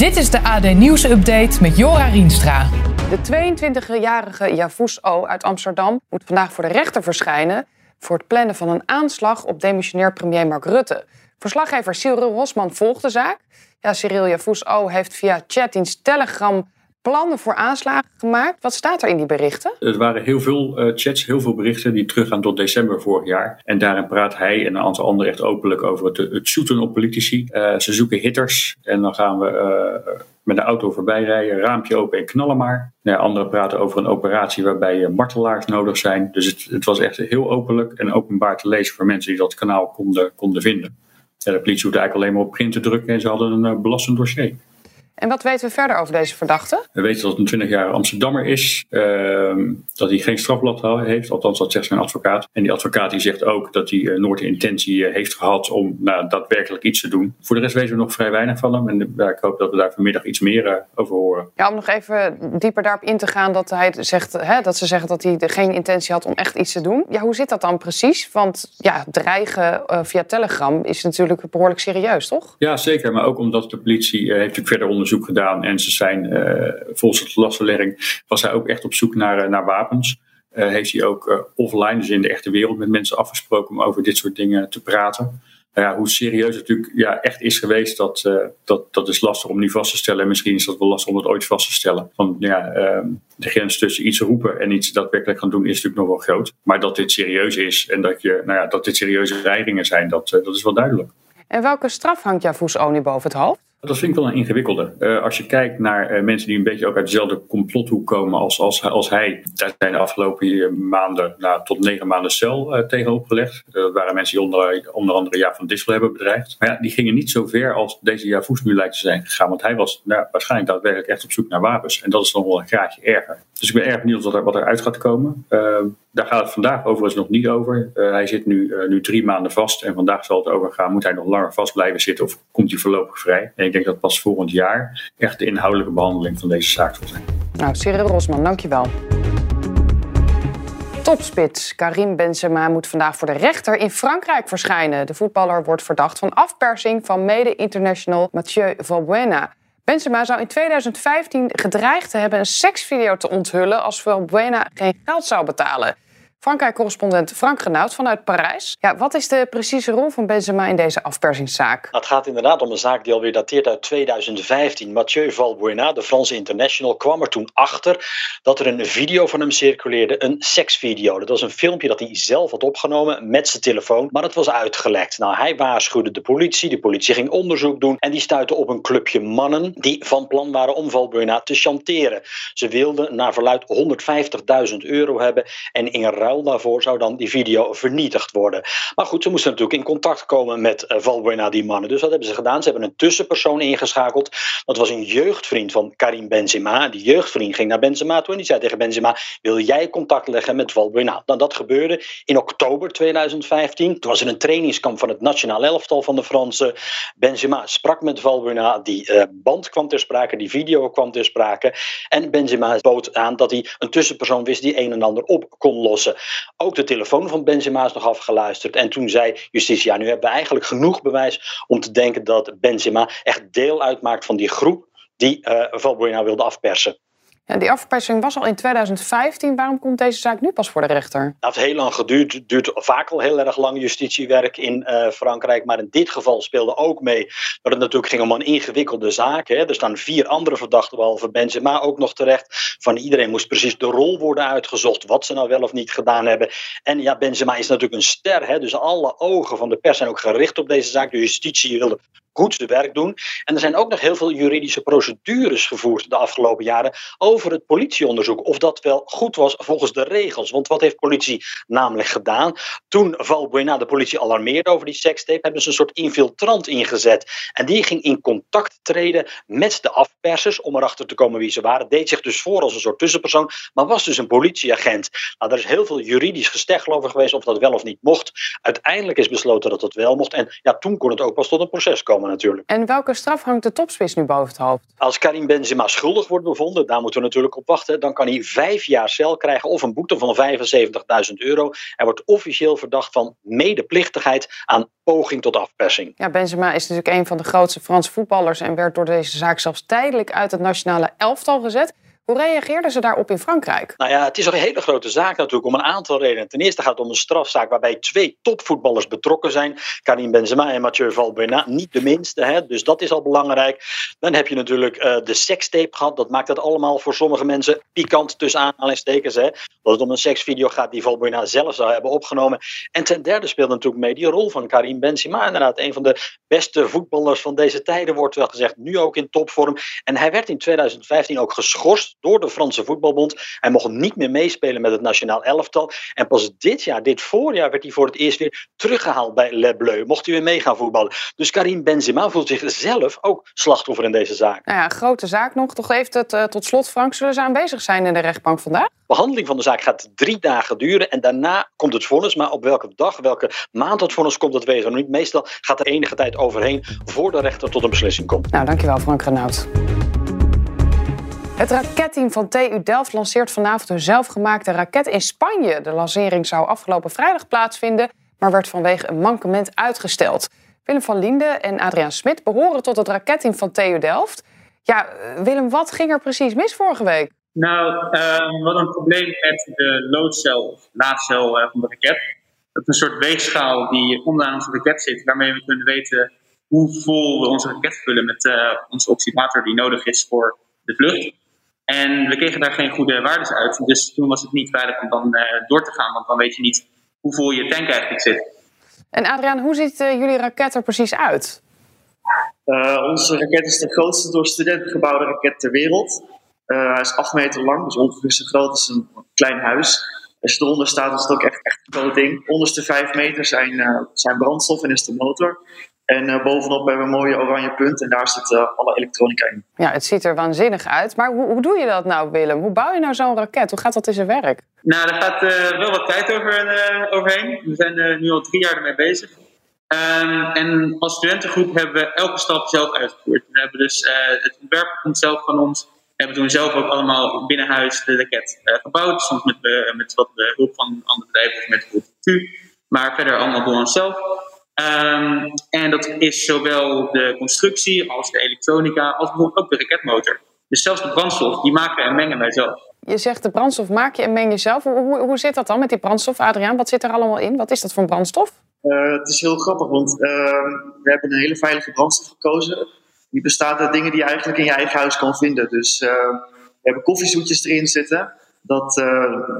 Dit is de AD Nieuws Update met Jora Rienstra. De 22-jarige Javous O. uit Amsterdam moet vandaag voor de rechter verschijnen voor het plannen van een aanslag op demissionair premier Mark Rutte. Verslaggever Cyril Rosman volgt de zaak. Ja, Cyril Javous O. heeft via chatdienst Telegram plannen voor aanslagen gemaakt. Wat staat er in die berichten? Er waren heel veel uh, chats, heel veel berichten die teruggaan tot december vorig jaar. En daarin praat hij en een aantal anderen echt openlijk over het, het op politici. Uh, ze zoeken hitters en dan gaan we uh, met de auto voorbij rijden, raampje open en knallen maar. Ja, anderen praten over een operatie waarbij martelaars nodig zijn. Dus het, het, was echt heel openlijk en openbaar te lezen voor mensen die dat kanaal konden, konden vinden. Ja, de politie hoefde eigenlijk alleen maar op print te drukken en ze hadden een belastend dossier. En wat weten we verder over deze verdachte? We weten dat het een 20 jaar Amsterdammer is. Uh, dat hij geen strafblad heeft. Althans, dat zegt zijn advocaat. En die advocaat die zegt ook dat hij uh, nooit de intentie uh, heeft gehad om nou, daadwerkelijk iets te doen. Voor de rest weten we nog vrij weinig van hem. En ik hoop dat we daar vanmiddag iets meer eh, over horen. Ja, om nog even dieper daarop in te gaan. Dat, hij zegt, hè, dat ze zeggen dat hij geen intentie had om echt iets te doen. Ja, hoe zit dat dan precies? Want ja, dreigen via Telegram is natuurlijk behoorlijk serieus, toch? Ja, zeker. Maar ook omdat de politie heeft natuurlijk verder onderzoek gedaan en ze zijn uh, volgens het lastverlegging was hij ook echt op zoek naar, naar wapens. Uh, heeft hij ook offline, dus in de echte wereld, met mensen afgesproken om over dit soort dingen te praten. Nou ja, hoe serieus het natuurlijk ja, echt is geweest, dat, dat, dat is lastig om nu vast te stellen. En misschien is dat wel lastig om het ooit vast te stellen. Want ja, ehm, de grens tussen iets roepen en iets daadwerkelijk gaan doen is natuurlijk nog wel groot. Maar dat dit serieus is en dat, je, nou ja, dat dit serieuze dreigingen zijn, dat, dat is wel duidelijk. En welke straf hangt Javous Oni boven het hoofd? Dat vind ik wel een ingewikkelde. Uh, als je kijkt naar uh, mensen die een beetje ook uit dezelfde complothoek komen als, als, als hij. Daar zijn de afgelopen maanden nou, tot negen maanden cel uh, tegen opgelegd. dat waren mensen die onder, onder andere Jaap van Dissel hebben bedreigd. Maar ja, die gingen niet zo ver als deze Javous nu lijkt te zijn gegaan. Want hij was nou, waarschijnlijk daadwerkelijk echt op zoek naar wapens. En dat is nog wel een graadje erger. Dus ik ben erg benieuwd wat, er, wat eruit gaat komen. Daar gaat het vandaag overigens nog niet over. hij zit nu, nu drie maanden vast. En vandaag zal het over gaan. Moet hij nog langer vast blijven zitten of komt hij voorlopig vrij? ik denk dat pas volgend jaar echt de inhoudelijke behandeling van deze zaak zal zijn. Nou, Cyril Rosman, dankjewel. Topspits Karim Benzema moet vandaag voor de rechter in Frankrijk verschijnen. De voetballer wordt verdacht van afpersing van mede-international Mathieu Valbuena. Benzema zou in 2015 gedreigd te hebben een seksvideo te onthullen als Valbuena geen geld zou betalen. Frankrijk-correspondent Frank Renaud vanuit Parijs. Ja, wat is de precieze rol van Benzema in deze afpersingszaak? Het gaat inderdaad om een zaak die alweer dateert uit 2015. Mathieu Valbuena, de Franse international, kwam er toen achter dat er een video van hem circuleerde, een seksvideo. Dat was een filmpje dat hij zelf had opgenomen met zijn telefoon, maar het was uitgelekt. Nou, hij waarschuwde de politie, de politie ging onderzoek doen en die stuitte op een clubje mannen die van plan waren om Valbuena te chanteren. Ze wilden naar verluid 150.000 euro hebben en in ruil daarvoor zou dan die video vernietigd worden. Maar goed, ze moesten natuurlijk in contact komen met uh, Valbuena, die mannen. Dus dat hebben ze gedaan. Ze hebben een tussenpersoon ingeschakeld. Dat was een jeugdvriend van Karim Benzema. Die jeugdvriend ging naar Benzema toe en die zei tegen Benzema: Wil jij contact leggen met Valbuena? Nou, dat gebeurde in oktober 2015. Toen was er een trainingskamp van het nationaal elftal van de Fransen. Benzema sprak met Valbuena. Die uh, band kwam ter sprake, die video kwam ter sprake. En Benzema bood aan dat hij een tussenpersoon wist die een en ander op kon lossen. Ook de telefoon van Benzema is nog afgeluisterd. En toen zei justitie, ja, nu hebben we eigenlijk genoeg bewijs om te denken dat Benzema echt deel uitmaakt van die groep die uh, Valbuena wilde afpersen. Ja, die afpersing was al in 2015. Waarom komt deze zaak nu pas voor de rechter? Dat heeft heel lang geduurd. Het duurt vaak al heel erg lang justitiewerk in uh, Frankrijk. Maar in dit geval speelde ook mee dat het natuurlijk ging om een ingewikkelde zaak. Hè. Er staan vier andere verdachten, behalve Benzema, ook nog terecht. Van iedereen moest precies de rol worden uitgezocht. Wat ze nou wel of niet gedaan hebben. En ja, Benzema is natuurlijk een ster. Hè. Dus alle ogen van de pers zijn ook gericht op deze zaak. De justitie wilde goed zijn werk doen. En er zijn ook nog heel veel juridische procedures gevoerd de afgelopen jaren over het politieonderzoek. Of dat wel goed was volgens de regels. Want wat heeft politie namelijk gedaan? Toen Valbuena de politie alarmeerde over die sekstape, hebben ze een soort infiltrant ingezet. En die ging in contact treden met de afpersers om erachter te komen wie ze waren. Deed zich dus voor als een soort tussenpersoon, maar was dus een politieagent. Nou, er is heel veel juridisch gesteggel over geweest of dat wel of niet mocht. Uiteindelijk is besloten dat het wel mocht. En ja, toen kon het ook pas tot een proces komen natuurlijk. En welke straf hangt de topspits nu boven het hoofd? Als Karim Benzema schuldig wordt bevonden, daar moeten we natuurlijk op wachten. Dan kan hij vijf jaar cel krijgen of een boete van 75.000 euro. Hij wordt officieel verdacht van medeplichtigheid aan poging tot afpersing. Ja, Benzema is natuurlijk een van de grootste Franse voetballers en werd door deze zaak zelfs tijdelijk uit het nationale elftal gezet. Hoe reageerden ze daarop in Frankrijk? Nou ja, het is een hele grote zaak natuurlijk om een aantal redenen. Ten eerste gaat het om een strafzaak waarbij twee topvoetballers betrokken zijn. Karim Benzema en Mathieu Valbuena, niet de minste. Hè? Dus dat is al belangrijk. Dan heb je natuurlijk uh, de sekstape gehad. Dat maakt het allemaal voor sommige mensen pikant tussen aanhalingstekens. Hè? Dat het om een seksvideo gaat die Valbuena zelf zou hebben opgenomen. En ten derde speelt natuurlijk mee die rol van Karim Benzema. Inderdaad, een van de beste voetballers van deze tijden wordt wel gezegd. Nu ook in topvorm. En hij werd in 2015 ook geschorst door de Franse Voetbalbond. Hij mocht niet meer meespelen met het nationaal elftal. En pas dit jaar, dit voorjaar, werd hij voor het eerst weer teruggehaald bij Le Bleu. Mocht hij weer mee gaan voetballen. Dus Karim Benzema voelt zich zelf ook slachtoffer in deze zaak. Nou ja, grote zaak nog. Toch heeft het uh, tot slot, Frank, zullen ze aanwezig zijn in de rechtbank vandaag? behandeling van de zaak gaat drie dagen duren en daarna komt het vonnis. Maar op welke dag, welke maand het vonnis komt, dat weten we nog niet. Meestal gaat er enige tijd overheen voor de rechter tot een beslissing komt. Nou, dankjewel Frank Renaud. Het raketteam van TU Delft lanceert vanavond hun zelfgemaakte raket in Spanje. De lancering zou afgelopen vrijdag plaatsvinden, maar werd vanwege een mankement uitgesteld. Willem van Linde en Adriaan Smit behoren tot het raketteam van TU Delft. Ja, Willem, wat ging er precies mis vorige week? Nou, uh, we hadden een probleem met de loodcel laadcel uh, van de raket. Dat is een soort weegschaal die onderaan onze raket zit, waarmee we kunnen weten hoe vol we onze raket vullen met uh, onze oxidator die nodig is voor de vlucht. En we kregen daar geen goede waardes uit. Dus toen was het niet veilig om dan uh, door te gaan, want dan weet je niet hoe vol je tank eigenlijk zit. En Adriaan, hoe ziet uh, jullie raket er precies uit? Uh, onze raket is de grootste door studenten gebouwde raket ter wereld. hij is 8 meter lang, dus ongeveer zo groot als een klein huis. Als je eronder staat, is het ook echt, echt een groot ding. Onderste 5 meter zijn, zijn brandstof en is de motor. En uh, bovenop hebben we een mooie oranje punt en daar zit uh, alle elektronica in. Ja, het ziet er waanzinnig uit. Maar hoe, hoe doe je dat nou, Willem? Hoe bouw je nou zo'n raket? Hoe gaat dat in zijn werk? Nou, daar gaat uh, wel wat tijd over, overheen. We zijn nu al drie jaar ermee bezig. Um, en als studentengroep hebben we elke stap zelf uitgevoerd. We hebben dus het ontwerp komt zelf van ons. We hebben toen zelf ook allemaal binnen huis de raket gebouwd. Soms met, met wat hulp van andere bedrijven of met hulp van TU. Maar verder allemaal door onszelf. Um, en dat is zowel de constructie als de elektronica, als bijvoorbeeld ook de raketmotor. Dus zelfs de brandstof, die maken en mengen wij zelf. Je zegt de brandstof maak je en meng je zelf. Hoe, hoe, hoe zit dat dan met die brandstof, Adriaan? Wat zit er allemaal in? Wat is dat voor brandstof? Uh, het is heel grappig, want uh, we hebben een hele veilige brandstof gekozen. Die bestaat uit dingen die je eigenlijk in je eigen huis kan vinden. Dus uh, we hebben koffiezoetjes erin zitten. Dat,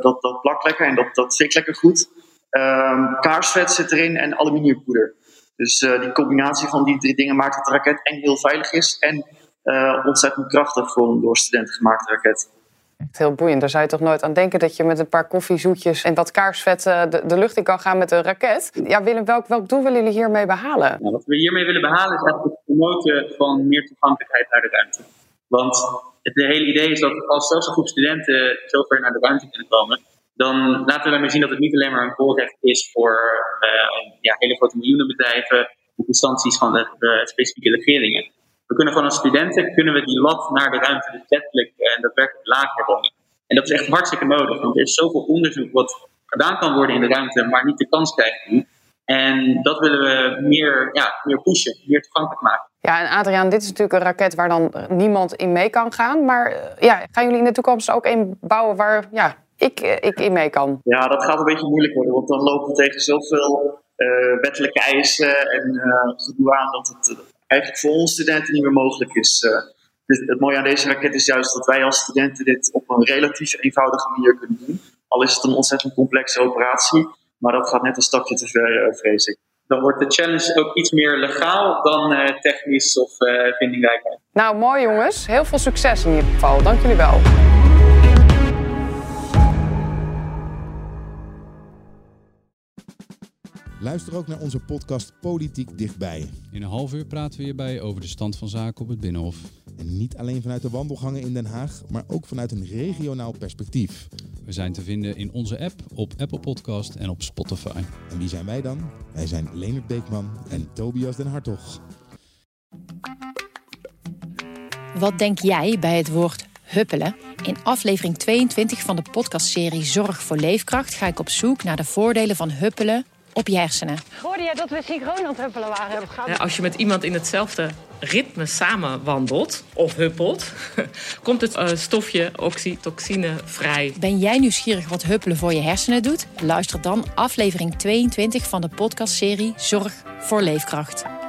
dat, dat plakt lekker en dat, dat fikt lekker goed. Um, kaarsvet zit erin en aluminiumpoeder. Dus uh, die combinatie van die drie dingen maakt dat de raket en heel veilig is en uh, ontzettend krachtig voor een door studenten gemaakte raket. Echt heel boeiend. Daar zou je toch nooit aan denken dat je met een paar koffiezoetjes en wat kaarsvet uh, de, de, lucht in kan gaan met een raket. Ja, Willem, welk, welk doel willen jullie hiermee behalen? Nou, wat we hiermee willen behalen is eigenlijk het promoten van meer toegankelijkheid naar de ruimte. Want het hele idee is dat als zelfs een groep studenten zover naar de ruimte kunnen komen, dan laten we daarmee zien dat het niet alleen maar een voorrecht is voor uh, ja, hele grote miljoenenbedrijven of instanties van de, de, specifieke regeringen. We kunnen gewoon als studenten kunnen we die lat naar de ruimte dus letterlijk en daadwerkelijk lager brengen. En dat is echt hartstikke nodig, want er is zoveel onderzoek wat gedaan kan worden in de ruimte, maar niet de kans krijgt nu. En dat willen we meer, ja, meer pushen, meer toegankelijk maken. Ja, en Adriaan, dit is natuurlijk een raket waar dan niemand in mee kan gaan. Maar ja, gaan jullie in de toekomst ook een bouwen waar ja, ik, eh, ik in mee kan. Ja, dat gaat een beetje moeilijk worden, want dan lopen we tegen zoveel uh, wettelijke eisen en uh, gedoe aan dat het eigenlijk voor ons studenten niet meer mogelijk is. Uh, dus het mooie aan deze raket is juist dat wij als studenten dit op een relatief eenvoudige manier kunnen doen. Al is het een ontzettend complexe operatie, maar dat gaat net een stapje te ver, vrees ik. dan wordt de challenge ook iets meer legaal dan uh, technisch of uh, vindingrijk. Nou, mooi jongens. Heel veel succes in ieder geval. Dank jullie wel. Luister ook naar onze podcast Politiek Dichtbij. In een half uur praten we hierbij over de stand van zaken op het Binnenhof. En niet alleen vanuit de wandelgangen in Den Haag, maar ook vanuit een regionaal perspectief. We zijn te vinden in onze app, op Apple Podcast en op Spotify. En wie zijn wij dan? Wij zijn Leonard Beekman en Tobias den Hartog. Wat denk jij bij het woord huppelen? In aflevering 22 van de podcastserie Zorg voor Leefkracht ga ik op zoek naar de voordelen van huppelen op je hersenen. Hoorde jij dat we synchroon aan het huppelen waren? Ja, als je met iemand in hetzelfde ritme samen wandelt of huppelt, komt het uh, stofje oxytocine vrij. Ben jij nieuwsgierig wat huppelen voor je hersenen doet? Luister dan aflevering 22 van de podcastserie Zorg voor Leefkracht.